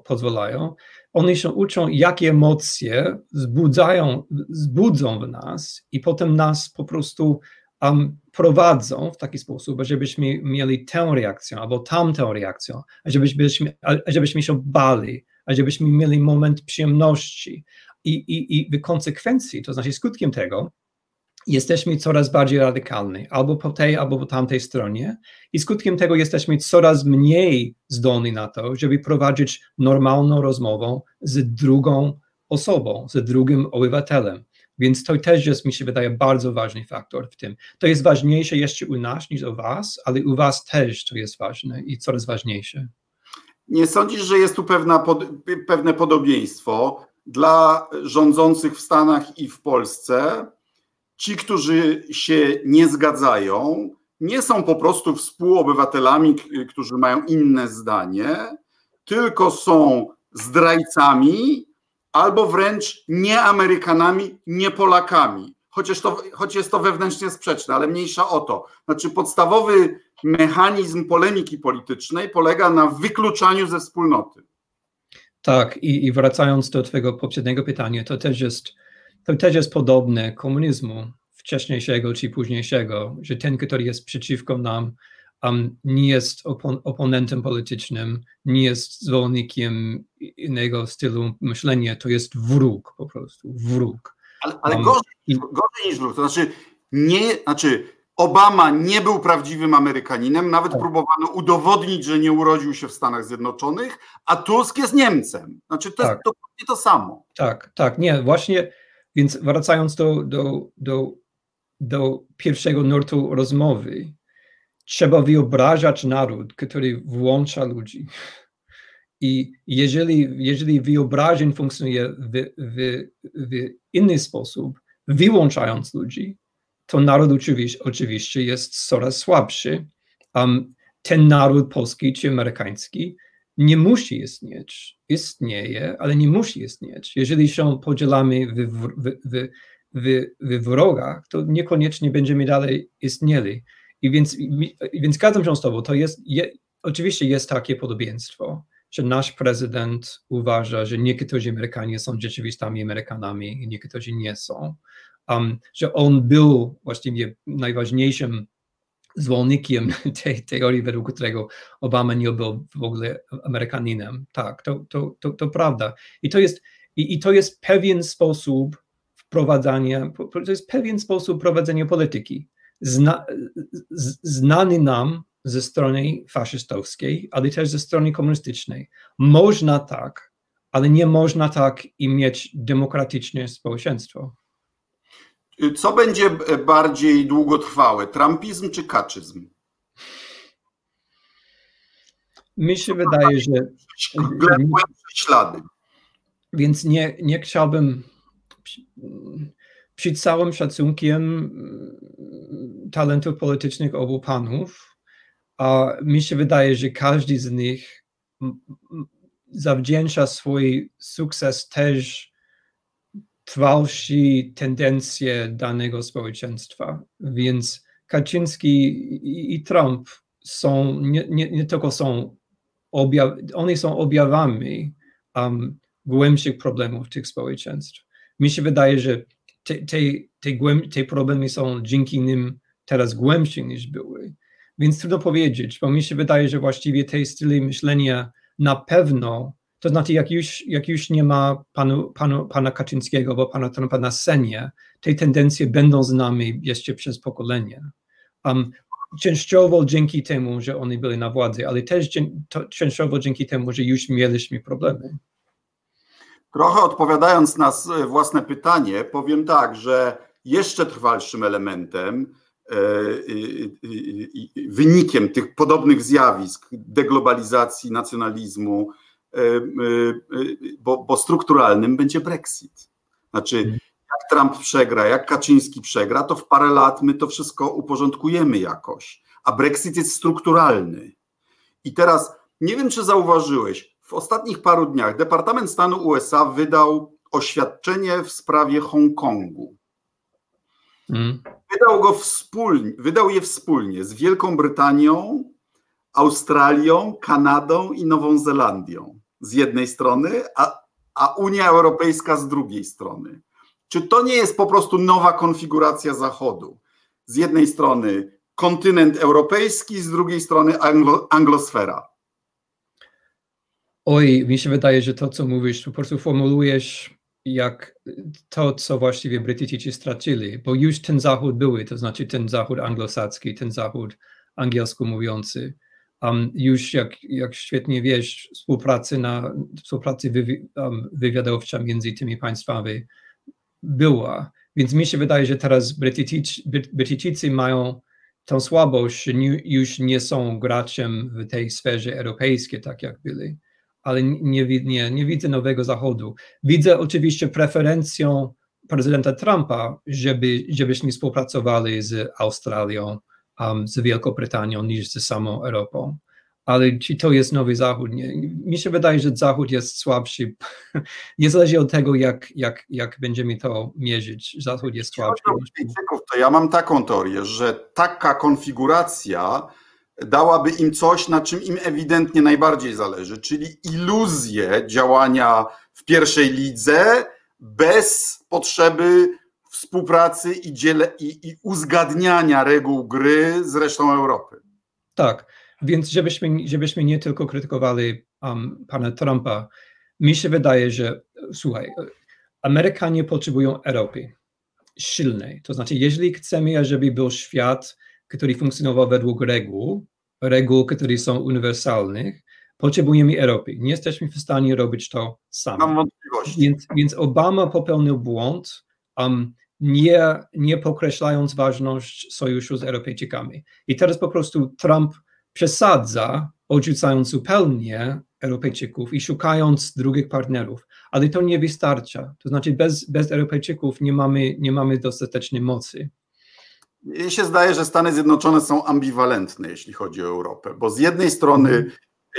pozwalają. Oni się uczą, jakie emocje zbudzają, zbudzą w nas i potem nas po prostu um, prowadzą w taki sposób, żebyśmy mieli tę reakcję albo tamtą reakcję, żebyśmy, żebyśmy się bali, żebyśmy mieli moment przyjemności. I, i, I w konsekwencji, to znaczy skutkiem tego, jesteśmy coraz bardziej radykalni, albo po tej, albo po tamtej stronie, i skutkiem tego jesteśmy coraz mniej zdolni na to, żeby prowadzić normalną rozmowę z drugą osobą, z drugim obywatelem. Więc to też jest, mi się wydaje, bardzo ważny faktor w tym. To jest ważniejsze jeszcze u nas niż u Was, ale u Was też to jest ważne i coraz ważniejsze. Nie sądzisz, że jest tu pewna pewne podobieństwo dla rządzących w Stanach i w Polsce? Ci, którzy się nie zgadzają, nie są po prostu współobywatelami, którzy mają inne zdanie, tylko są zdrajcami albo wręcz nie Amerykanami, nie Polakami. Chociaż to, choć jest to wewnętrznie sprzeczne, ale mniejsza o to. Znaczy, podstawowy mechanizm polemiki politycznej polega na wykluczaniu ze wspólnoty. Tak, i, i wracając do Twojego poprzedniego pytania, to też jest, to też jest podobne komunizmu wcześniejszego czy późniejszego, że ten, który jest przeciwko nam, um, nie jest opon oponentem politycznym, nie jest zwolennikiem innego stylu myślenia, to jest wróg po prostu, wróg. Ale, ale um, gorzej, i... gorzej niż wróg, to znaczy nie, znaczy Obama nie był prawdziwym Amerykaninem, nawet tak. próbowano udowodnić, że nie urodził się w Stanach Zjednoczonych, a Tusk jest Niemcem. Znaczy to tak. jest dokładnie to samo. Tak, tak, nie, właśnie, więc wracając do, do, do, do pierwszego nurtu rozmowy, trzeba wyobrażać naród, który włącza ludzi. I jeżeli, jeżeli wyobrażenie funkcjonuje w, w, w inny sposób, wyłączając ludzi, to naród oczywiście, oczywiście jest coraz słabszy. Um, ten naród polski czy amerykański nie musi istnieć. Istnieje, ale nie musi istnieć. Jeżeli się podzielamy w, w, w, w, w wrogach, to niekoniecznie będziemy dalej istnieli. I więc, więc zgadzam się z Tobą, to jest, je, oczywiście jest takie podobieństwo, że nasz prezydent uważa, że niektórzy Amerykanie są rzeczywistymi Amerykanami i niektórzy nie są. Um, że on był właściwie najważniejszym zwolennikiem tej teorii, według którego Obama nie był w ogóle Amerykaninem. Tak, to, to, to, to prawda. I to, jest, i, I to jest pewien sposób wprowadzania, to jest pewien sposób prowadzenia polityki zna, znany nam ze strony faszystowskiej, ale też ze strony komunistycznej. Można tak, ale nie można tak i mieć demokratyczne społeczeństwo. Co będzie bardziej długotrwałe, trumpizm czy kaczyzm? Mi się wydaje, że. ślady. Więc nie, nie chciałbym przy całym szacunkiem talentów politycznych obu panów, a mi się wydaje, że każdy z nich zawdzięcza swój sukces też trwalsi tendencje danego społeczeństwa. Więc Kaczyński i, Trump są, nie, nie, nie tylko są objaw, oni są objawami um, głębszych problemów tych społeczeństw. Mi się wydaje, że te, te, te, te problemy są dzięki nim teraz głębsze niż były. Więc trudno powiedzieć, bo mi się wydaje, że właściwie tej styli myślenia na pewno, to znaczy jak już, jak już nie ma panu, panu, pana Kaczyńskiego, bo pana Trumpa na scenie, te tendencje będą z nami jeszcze przez pokolenie. Um, częściowo dzięki temu, że oni byli na władzy, ale też częściowo dzięki temu, że już mieliśmy problemy. Trochę odpowiadając na własne pytanie, powiem tak, że jeszcze trwalszym elementem, e, wynikiem tych podobnych zjawisk, deglobalizacji, nacjonalizmu, bo, bo strukturalnym będzie Brexit. Znaczy, jak Trump przegra, jak Kaczyński przegra, to w parę lat my to wszystko uporządkujemy jakoś. a Brexit jest strukturalny. I teraz nie wiem, czy zauważyłeś, w ostatnich paru dniach Departament Stanu USA wydał oświadczenie w sprawie Hongkongu. Mm. Wydał, go wspólnie, wydał je wspólnie z Wielką Brytanią, Australią, Kanadą i Nową Zelandią z jednej strony, a, a Unia Europejska z drugiej strony. Czy to nie jest po prostu nowa konfiguracja Zachodu? Z jednej strony kontynent europejski, z drugiej strony anglo, anglosfera. Oj, mi się wydaje, że to, co mówisz, po prostu formułujesz jak to, co właściwie Brytyjczycy stracili, bo już ten zachód były, to znaczy ten zachód anglosacki, ten zachód angielsko mówiący, um, już jak, jak świetnie wiesz, współpracy, na, współpracy wywi, um, wywiadowcza między tymi państwami była. Więc mi się wydaje, że teraz Brytyjczycy, mają tą słabość, nie, już nie są graczem w tej sferze europejskiej, tak jak byli ale nie, nie, nie widzę nowego zachodu. Widzę oczywiście preferencją prezydenta Trumpa, żeby, żebyśmy współpracowali z Australią, um, z Wielką Brytanią niż z samą Europą. Ale czy to jest nowy Zachód? Nie. Mi się wydaje, że Zachód jest słabszy. Niezależnie od tego, jak, jak, jak będziemy to mierzyć, Zachód jest słabszy. To ja mam taką teorię, że taka konfiguracja dałaby im coś, na czym im ewidentnie najbardziej zależy, czyli iluzję działania w pierwszej lidze bez potrzeby współpracy i, dziele, i, i uzgadniania reguł gry z resztą Europy. Tak, więc żebyśmy, żebyśmy nie tylko krytykowali um, pana Trumpa, mi się wydaje, że słuchaj, Amerykanie potrzebują Europy silnej. To znaczy, jeżeli chcemy, żeby był świat, który funkcjonował według reguł, reguł, które są uniwersalne, potrzebujemy Europy. Nie jesteśmy w stanie robić to sami. Mam wątpliwości. Więc, więc Obama popełnił błąd, um, nie, nie pokreślając ważność sojuszu z Europejczykami. I teraz po prostu Trump przesadza, odrzucając zupełnie Europejczyków i szukając drugich partnerów. Ale to nie wystarcza. To znaczy bez, bez Europejczyków nie mamy, nie mamy dostatecznej mocy. Mnie się zdaje, że Stany Zjednoczone są ambiwalentne, jeśli chodzi o Europę, bo z jednej strony, mhm.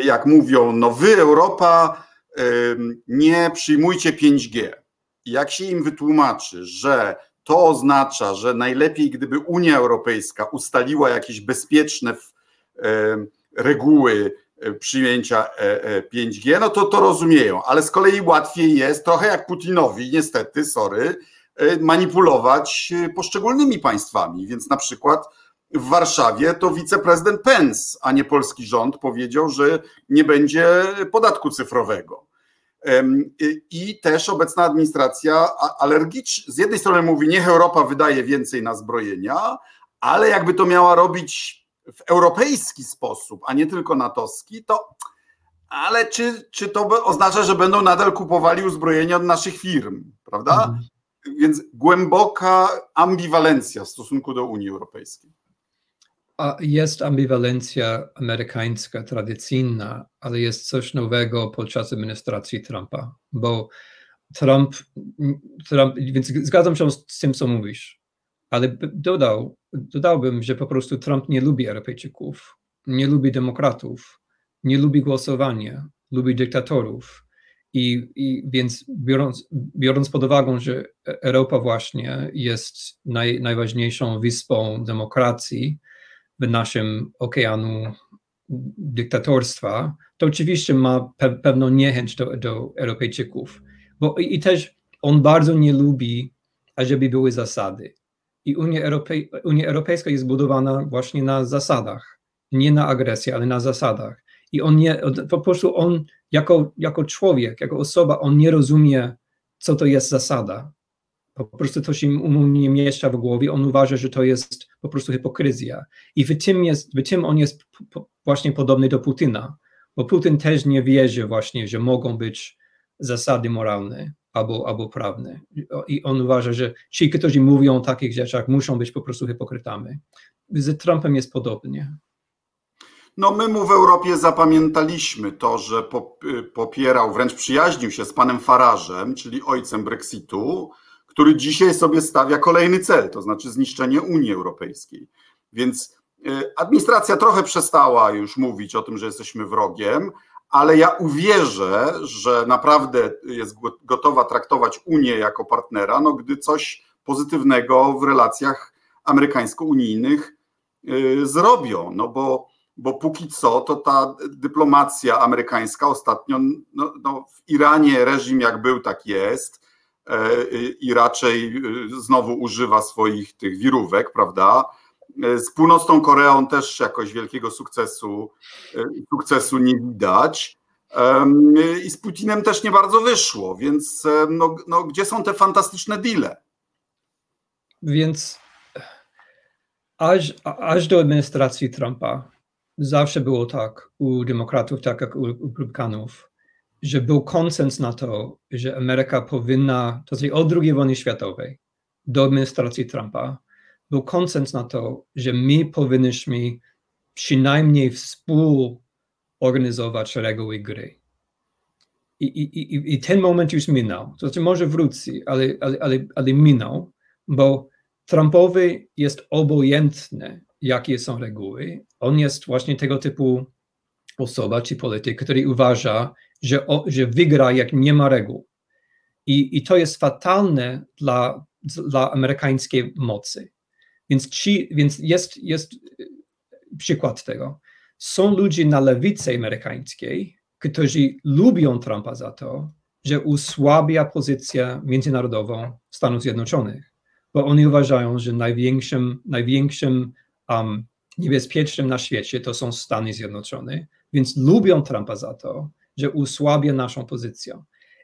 jak mówią, no wy, Europa, nie przyjmujcie 5G. I jak się im wytłumaczy, że to oznacza, że najlepiej, gdyby Unia Europejska ustaliła jakieś bezpieczne reguły e, przyjęcia 5G, e, e, no to to rozumieją, ale z kolei łatwiej jest, trochę jak Putinowi, niestety, sorry, E, manipulować e, poszczególnymi państwami. Więc na przykład w Warszawie to wiceprezydent Pence, a nie polski rząd, powiedział, że nie będzie podatku cyfrowego. I też obecna administracja alergiczna, z jednej strony mówi, niech Europa wydaje więcej na zbrojenia, ale jakby to miała robić w europejski sposób, a nie tylko natowski, to ale czy, czy to oznacza, że będą nadal kupowali uzbrojenie od naszych firm, prawda? Mhm więc głęboka ambiwalencja w stosunku do Unii Europejskiej. Jest ambiwalencja amerykańska tradycyjna, ale jest coś nowego podczas administracji Trumpa, bo Trump, Trump więc zgadzam się z tym, co mówisz, ale dodał, dodałbym, że po prostu Trump nie lubi Europejczyków, nie lubi demokratów, nie lubi głosowania, lubi dyktatorów i, I, więc biorąc, biorąc pod uwagę, że Europa właśnie jest naj, najważniejszą wyspą demokracji naszym okeanu dyktatorstwa, to oczywiście ma pe, pewną niechęć do, do Europejczyków. Bo i, i też on bardzo nie lubi, ażeby były zasady. I Unia, Europej, Unia Europejska jest budowana właśnie na zasadach. Nie na agresji, ale na zasadach. I on nie, po prostu on jako, jako człowiek, jako osoba, on nie rozumie, co to jest zasada. Po prostu to się mu nie mieszcza w głowie, on uważa, że to jest po prostu hipokryzja. I w tym, jest, w tym on jest właśnie podobny do Putina, bo Putin też nie wierzy właśnie, że mogą być zasady moralne albo, albo prawne. I on uważa, że ci, którzy mówią o takich rzeczach, muszą być po prostu hipokrytami. Z Trumpem jest podobnie. No my mu w Europie zapamiętaliśmy to, że popierał, wręcz przyjaźnił się z panem Farażem, czyli ojcem Brexitu, który dzisiaj sobie stawia kolejny cel, to znaczy zniszczenie Unii Europejskiej. Więc administracja trochę przestała już mówić o tym, że jesteśmy wrogiem, ale ja uwierzę, że naprawdę jest gotowa traktować Unię jako partnera, no gdy coś pozytywnego w relacjach amerykańsko-unijnych y, zrobią, no bo, bo póki co to ta dyplomacja amerykańska ostatnio no, no w Iranie reżim jak był, tak jest i raczej y, znowu używa swoich tych wirówek, prawda? Z północną Koreą też jakoś wielkiego sukcesu, e, sukcesu nie widać. I z Putinem też nie bardzo wyszło, więc e, no, no, gdzie są te fantastyczne deale? Więc aż, aż do administracji Trumpa zawsze było tak u demokratów, tak jak u republikanów, że był konsens na to, że Ameryka powinna, to znaczy od II wojny światowej do administracji Trumpa, był konsens na to, że my powinniśmy przynajmniej współorganizować reguły gry. I, i, I ten moment już minął. To znaczy może wróci, ale, ale, ale, ale minął, bo Trumpowi jest obojętne, jakie są reguły. On jest właśnie tego typu osoba czy polityk, który uważa, że, o, że wygra, jak nie ma reguł. I, i to jest fatalne dla, dla amerykańskiej mocy. Więc, ci, więc jest, jest przykład tego. Są ludzie na lewicy amerykańskiej, którzy lubią Trumpa za to, że usłabia pozycję międzynarodową Stanów Zjednoczonych, bo oni uważają, że największym, największym um, niebezpiecznym na świecie to są Stany Zjednoczone, więc lubią Trumpa za to, że usłabia naszą pozycję.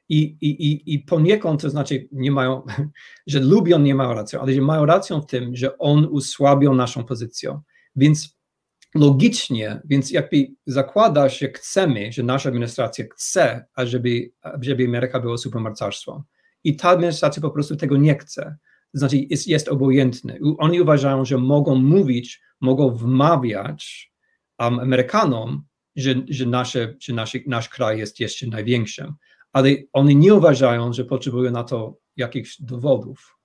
I, i, i, poniekąd to znaczy, nie mają, że lubią, nie mają racji, ale że mają rację w tym, że on usłabił naszą pozycję. Więc logicznie, więc jakby zakłada, że chcemy, że nasza administracja chce, ażeby, żeby Ameryka była supermocarstwem. I ta administracja po prostu tego nie chce. To znaczy jest, jest obojętny. Oni uważają, że mogą mówić, mogą wmawiać um, Amerykanom, że, że, nasze, że nasz, kraj jest jeszcze największym ale oni nie uważają, że potrzebują na to jakichś dowodów.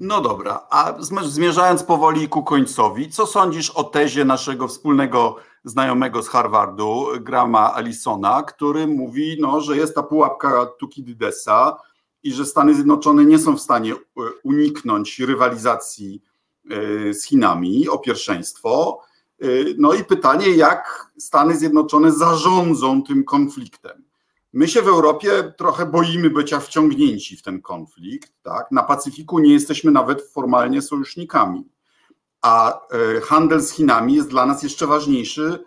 No dobra, a zmierzając powoli ku końcowi, co sądzisz o tezie naszego wspólnego znajomego z Harvardu, Grama Allisona, który mówi, no, że jest ta pułapka Tukididesa i że Stany Zjednoczone nie są w stanie e, uniknąć rywalizacji e, z Chinami o pierwszeństwo. E, no i pytanie, jak Stany Zjednoczone zarządzą tym konfliktem. My się w Europie trochę boimy bycia wciągnięci w ten konflikt. Tak? Na Pacyfiku nie jesteśmy nawet formalnie sojusznikami, a e, handel z Chinami jest dla nas jeszcze ważniejszy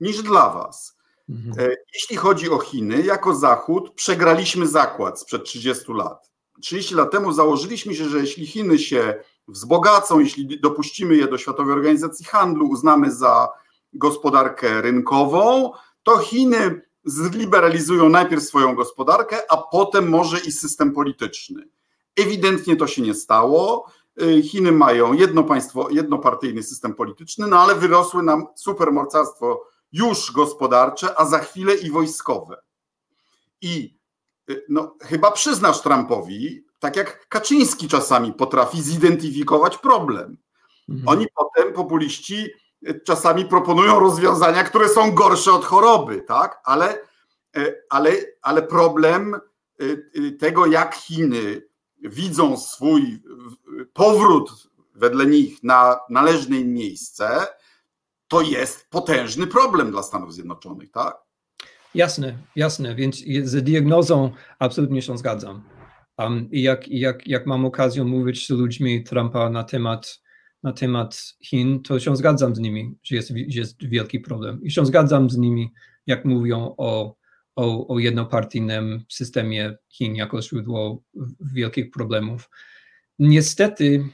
niż dla Was. Mhm. E, jeśli chodzi o Chiny, jako Zachód przegraliśmy zakład sprzed 30 lat. 30 lat temu założyliśmy się, że jeśli Chiny się wzbogacą, jeśli dopuścimy je do Światowej Organizacji Handlu, uznamy za gospodarkę rynkową, to Chiny zliberalizują najpierw swoją gospodarkę, a potem może i system polityczny. Ewidentnie to się nie stało. Y, Chiny mają jedno państwo, jednopartyjny system polityczny, no ale wyrosły nam supermocarstwo już gospodarcze, a za chwilę i wojskowe. I y, no, chyba przyznasz Trumpowi, tak jak Kaczyński czasami potrafi zidentyfikować problem. Mhm. Oni potem, populiści, czasami proponują rozwiązania, które są gorsze od choroby, tak? Ale, e, ale, ale problem e, e, tego, jak Chiny widzą swój powrót wedle nich na należne im miejsce, to jest potężny problem dla Stanów Zjednoczonych, tak? Jasne, jasne, więc z diagnozą absolutnie się zgadzam. Um, I jak, jak, jak mam okazję mówić z ludźmi Trumpa na temat na temat Chin, to się zgadzam z nimi, że jest, jest wielki problem. I się zgadzam z nimi, jak mówią o, o, o jednopartyjnym systemie Chin jako źródło wielkich problemów. Niestety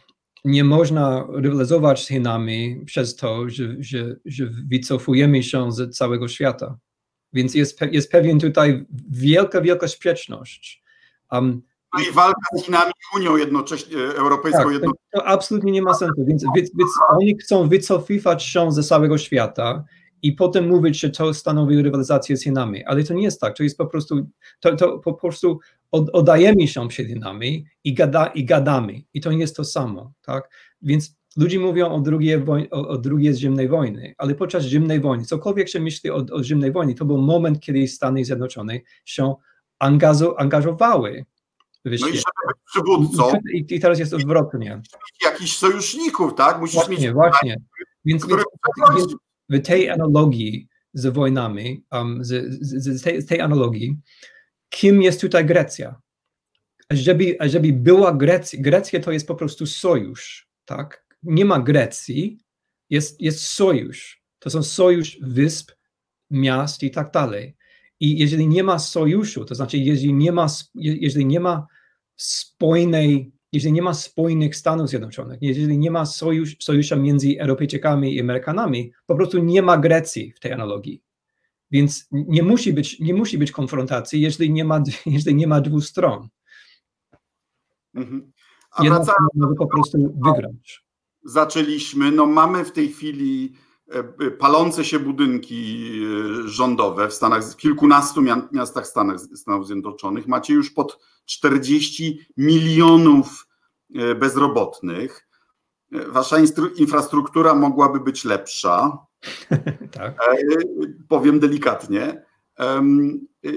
nie można rywalizować z Chinami przez to, że, że, że wycofujemy się z całego świata. Więc jest, jest pewien tutaj wielka, wielka sprzeczność. Um, i walka z Chinami i Unią jednocześnie, e, Europejską tak, jednocześnie. To absolutnie nie ma sensu, więc, więc, więc oni chcą wycofywać się ze całego świata i potem mówić, że to stanowi rywalizację z Chinami, ale to nie jest tak, to jest po prostu, to, to po prostu oddajemy się przed Chinami i, gada, i gadamy i to nie jest to samo, tak, więc ludzie mówią o drugiej, o, o drugiej zimnej wojny, ale podczas zimnej wojny, cokolwiek się myśli o, o zimnej wojnie, to był moment, kiedy Stany Zjednoczone się angażowały no i żeby przywódcą. I, I, teraz jest odwrotnie. Jakichś sojuszników, tak? Musisz właśnie, mieć właśnie. Więc, więc, więc w tej analogii z wojnami, um, z, z, z, tej, z tej analogii, kim jest tutaj Grecja? Żeby, żeby była Grecja, Grecja to jest po prostu sojusz, tak? Nie ma Grecji, jest, jest sojusz. To są sojusz wysp, miast i tak dalej. I jeżeli nie ma sojuszu, to znaczy jeżeli nie ma, jeżeli nie ma spójnej, jeżeli nie ma spójnych Stanów Zjednoczonych, jeżeli nie ma sojusz, sojusza między Europejczykami i Amerykanami, po prostu nie ma Grecji w tej analogii. Więc nie musi być, nie musi być konfrontacji, jeżeli nie ma, jeżeli nie ma dwóch stron. Mhm. A Jedna strona może po prostu wygrać. Zaczęliśmy, no mamy w tej chwili E, palące się budynki e, rządowe w Stanach, w kilkunastu miastach Stanach, Stanów Zjednoczonych. Macie już pod 40 milionów e, bezrobotnych. Wasza infrastruktura mogłaby być lepsza. tak. Powiem delikatnie.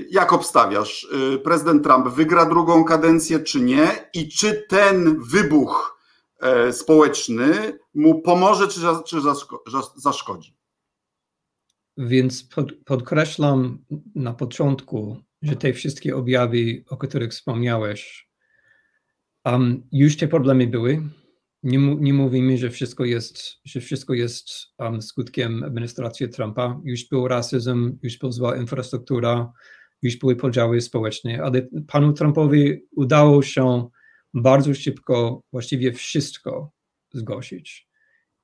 Jak obstawiasz? Prezydent Trump wygra drugą kadencję, czy nie? I czy ten wybuch E, społeczny mu pomoże czy, czy zaszkodzi. Więc pod, podkreślam na początku, że te wszystkie objawy, o których wspomniałeś, um, już te problemy były. Nie, nie mówimy, że wszystko jest, że wszystko jest um, skutkiem administracji Trumpa. Już był rasizm, już była zła infrastruktura, już były podziały społeczne, ale panu Trumpowi udało się bardzo szybko właściwie wszystko zgłosić.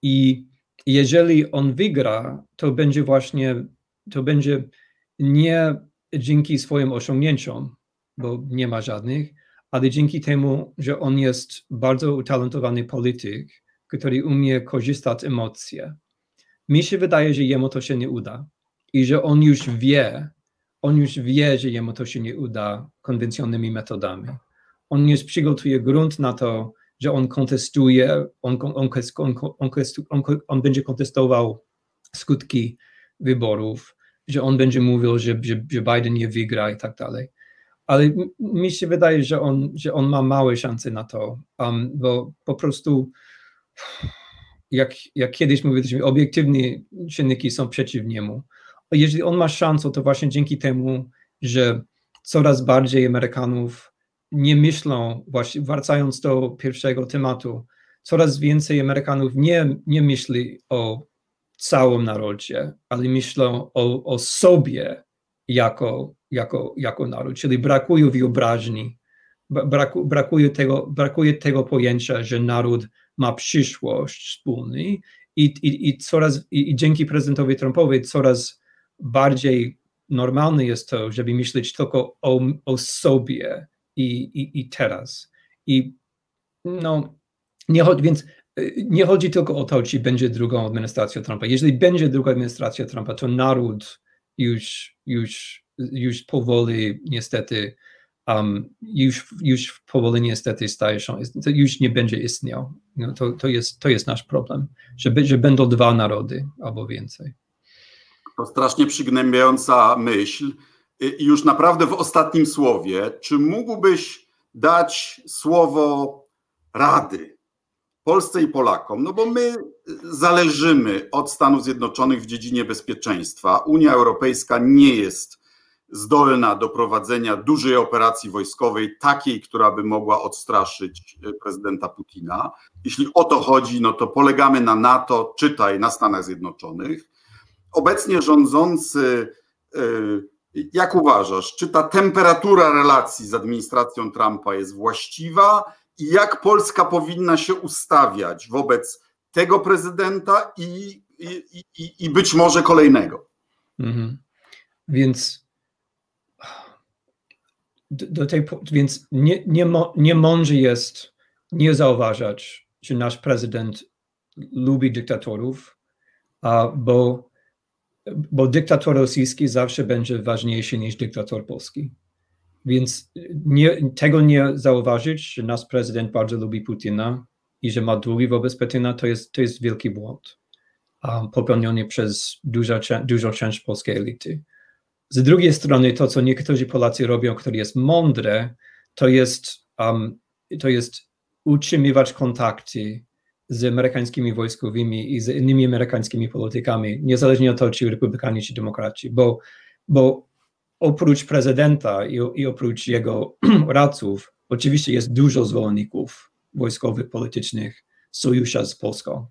I jeżeli on wygra, to będzie właśnie, to będzie nie dzięki swoim osiągnięciom, bo nie ma żadnych, ale dzięki temu, że on jest bardzo utalentowany polityk, który umie korzystać z emocji. Mi się wydaje, że jemu to się nie uda i że on już wie, on już wie, że jemu to się nie uda konwencjonalnymi metodami on już przygotuje grunt na to, że on kontestuje, on, on, on, on, będzie kontestował skutki wyborów, że on będzie mówił, że, że, że Biden nie wygra i tak dalej. Ale mi się wydaje, że on, że on ma małe szanse na to, um, bo po prostu jak, jak kiedyś mówiliśmy, obiektywne czynniki są przeciw niemu. Jeżeli on ma szansę, to właśnie dzięki temu, że coraz bardziej Amerykanów nie myślą, właśnie wracając do pierwszego tematu, coraz więcej Amerykanów nie, nie myśli o całym narodzie, ale myślą o, o sobie jako, jako, jako naród, czyli brakuje wyobraźni, braku, brakuje, tego, brakuje tego pojęcia, że naród ma przyszłość wspólny i, i, i, coraz, i, i dzięki prezydentowi Trumpowi coraz bardziej normalne jest to, żeby myśleć tylko o, o sobie i, i, i teraz. I no, nie więc nie chodzi tylko o to, czy będzie drugą administracją Trumpa. Jeżeli będzie druga administracja Trumpa, to naród już, już, już powoli niestety um, już, już powoli niestety staje się, już nie będzie istniał. No, to, to, jest, to jest nasz problem, że, że będą dwa narody albo więcej. To strasznie przygnębiająca myśl. I już naprawdę w ostatnim słowie, czy mógłbyś dać słowo rady Polsce i Polakom? No bo my zależymy od Stanów Zjednoczonych w dziedzinie bezpieczeństwa. Unia Europejska nie jest zdolna do prowadzenia dużej operacji wojskowej, takiej, która by mogła odstraszyć prezydenta Putina. Jeśli o to chodzi, no to polegamy na NATO, czytaj na Stanach Zjednoczonych. Obecnie rządzący y, jak uważasz, czy ta temperatura relacji z administracją Trumpa jest właściwa jak Polska powinna się ustawiać wobec tego prezydenta i, i, i, i być może kolejnego? Mhm. Więc do tej, więc nie, nie, nie mądrze jest nie zauważać, że nasz prezydent lubi dyktatorów, bo bo dyktator rosyjski zawsze będzie ważniejszy niż dyktator polski. Więc nie, tego nie zauważyć, że nasz prezydent bardzo lubi Putina, i że ma długi wobec Putina, to jest, to jest wielki błąd um, popełniony przez duża, dużą część polskiej elity. Z drugiej strony to, co niektórzy Polacy robią, które jest mądre, to jest, um, to jest utrzymywać kontakty z amerykańskimi wojskowymi i z innymi amerykańskimi politykami, niezależnie od tego, czy republikani, czy demokraci, bo, bo oprócz prezydenta i, i oprócz jego radców, oczywiście jest dużo zwolenników wojskowych, politycznych sojusza z Polską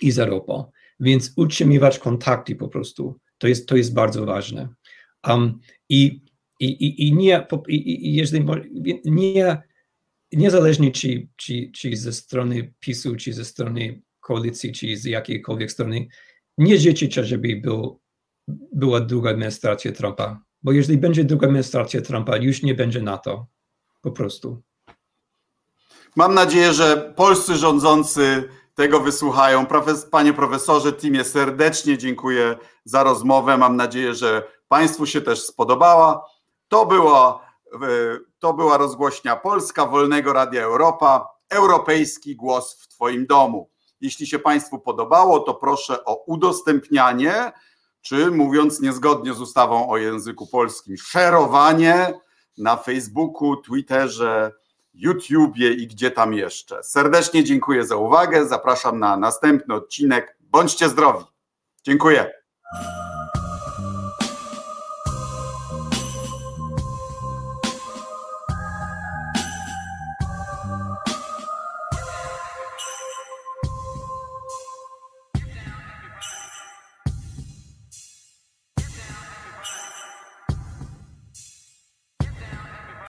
i z Europą, więc utrzymywać kontakty po prostu, to jest, to jest bardzo ważne. Um, i, i, i, nie, i, i jeżeli nie, niezależnie czy, czy, czy ze strony PiSu, czy ze strony koalicji, czy z jakiejkolwiek strony, nie życzycie, żeby był, była druga administracja Trumpa, bo jeżeli będzie druga administracja Trumpa, już nie będzie NATO, po prostu. Mam nadzieję, że polscy rządzący tego wysłuchają. Panie profesorze, Timie, serdecznie dziękuję za rozmowę. Mam nadzieję, że Państwu się też spodobała. To była, to była rozgłośnia Polska Wolnego Radia Europa, europejski głos w Twoim domu. Jeśli się Państwu podobało, to proszę o udostępnianie, czy mówiąc niezgodnie z ustawą o języku polskim, szerowanie na Facebooku, Twitterze, YouTubie i gdzie tam jeszcze. Serdecznie dziękuję za uwagę. Zapraszam na następny odcinek. Bądźcie zdrowi. Dziękuję.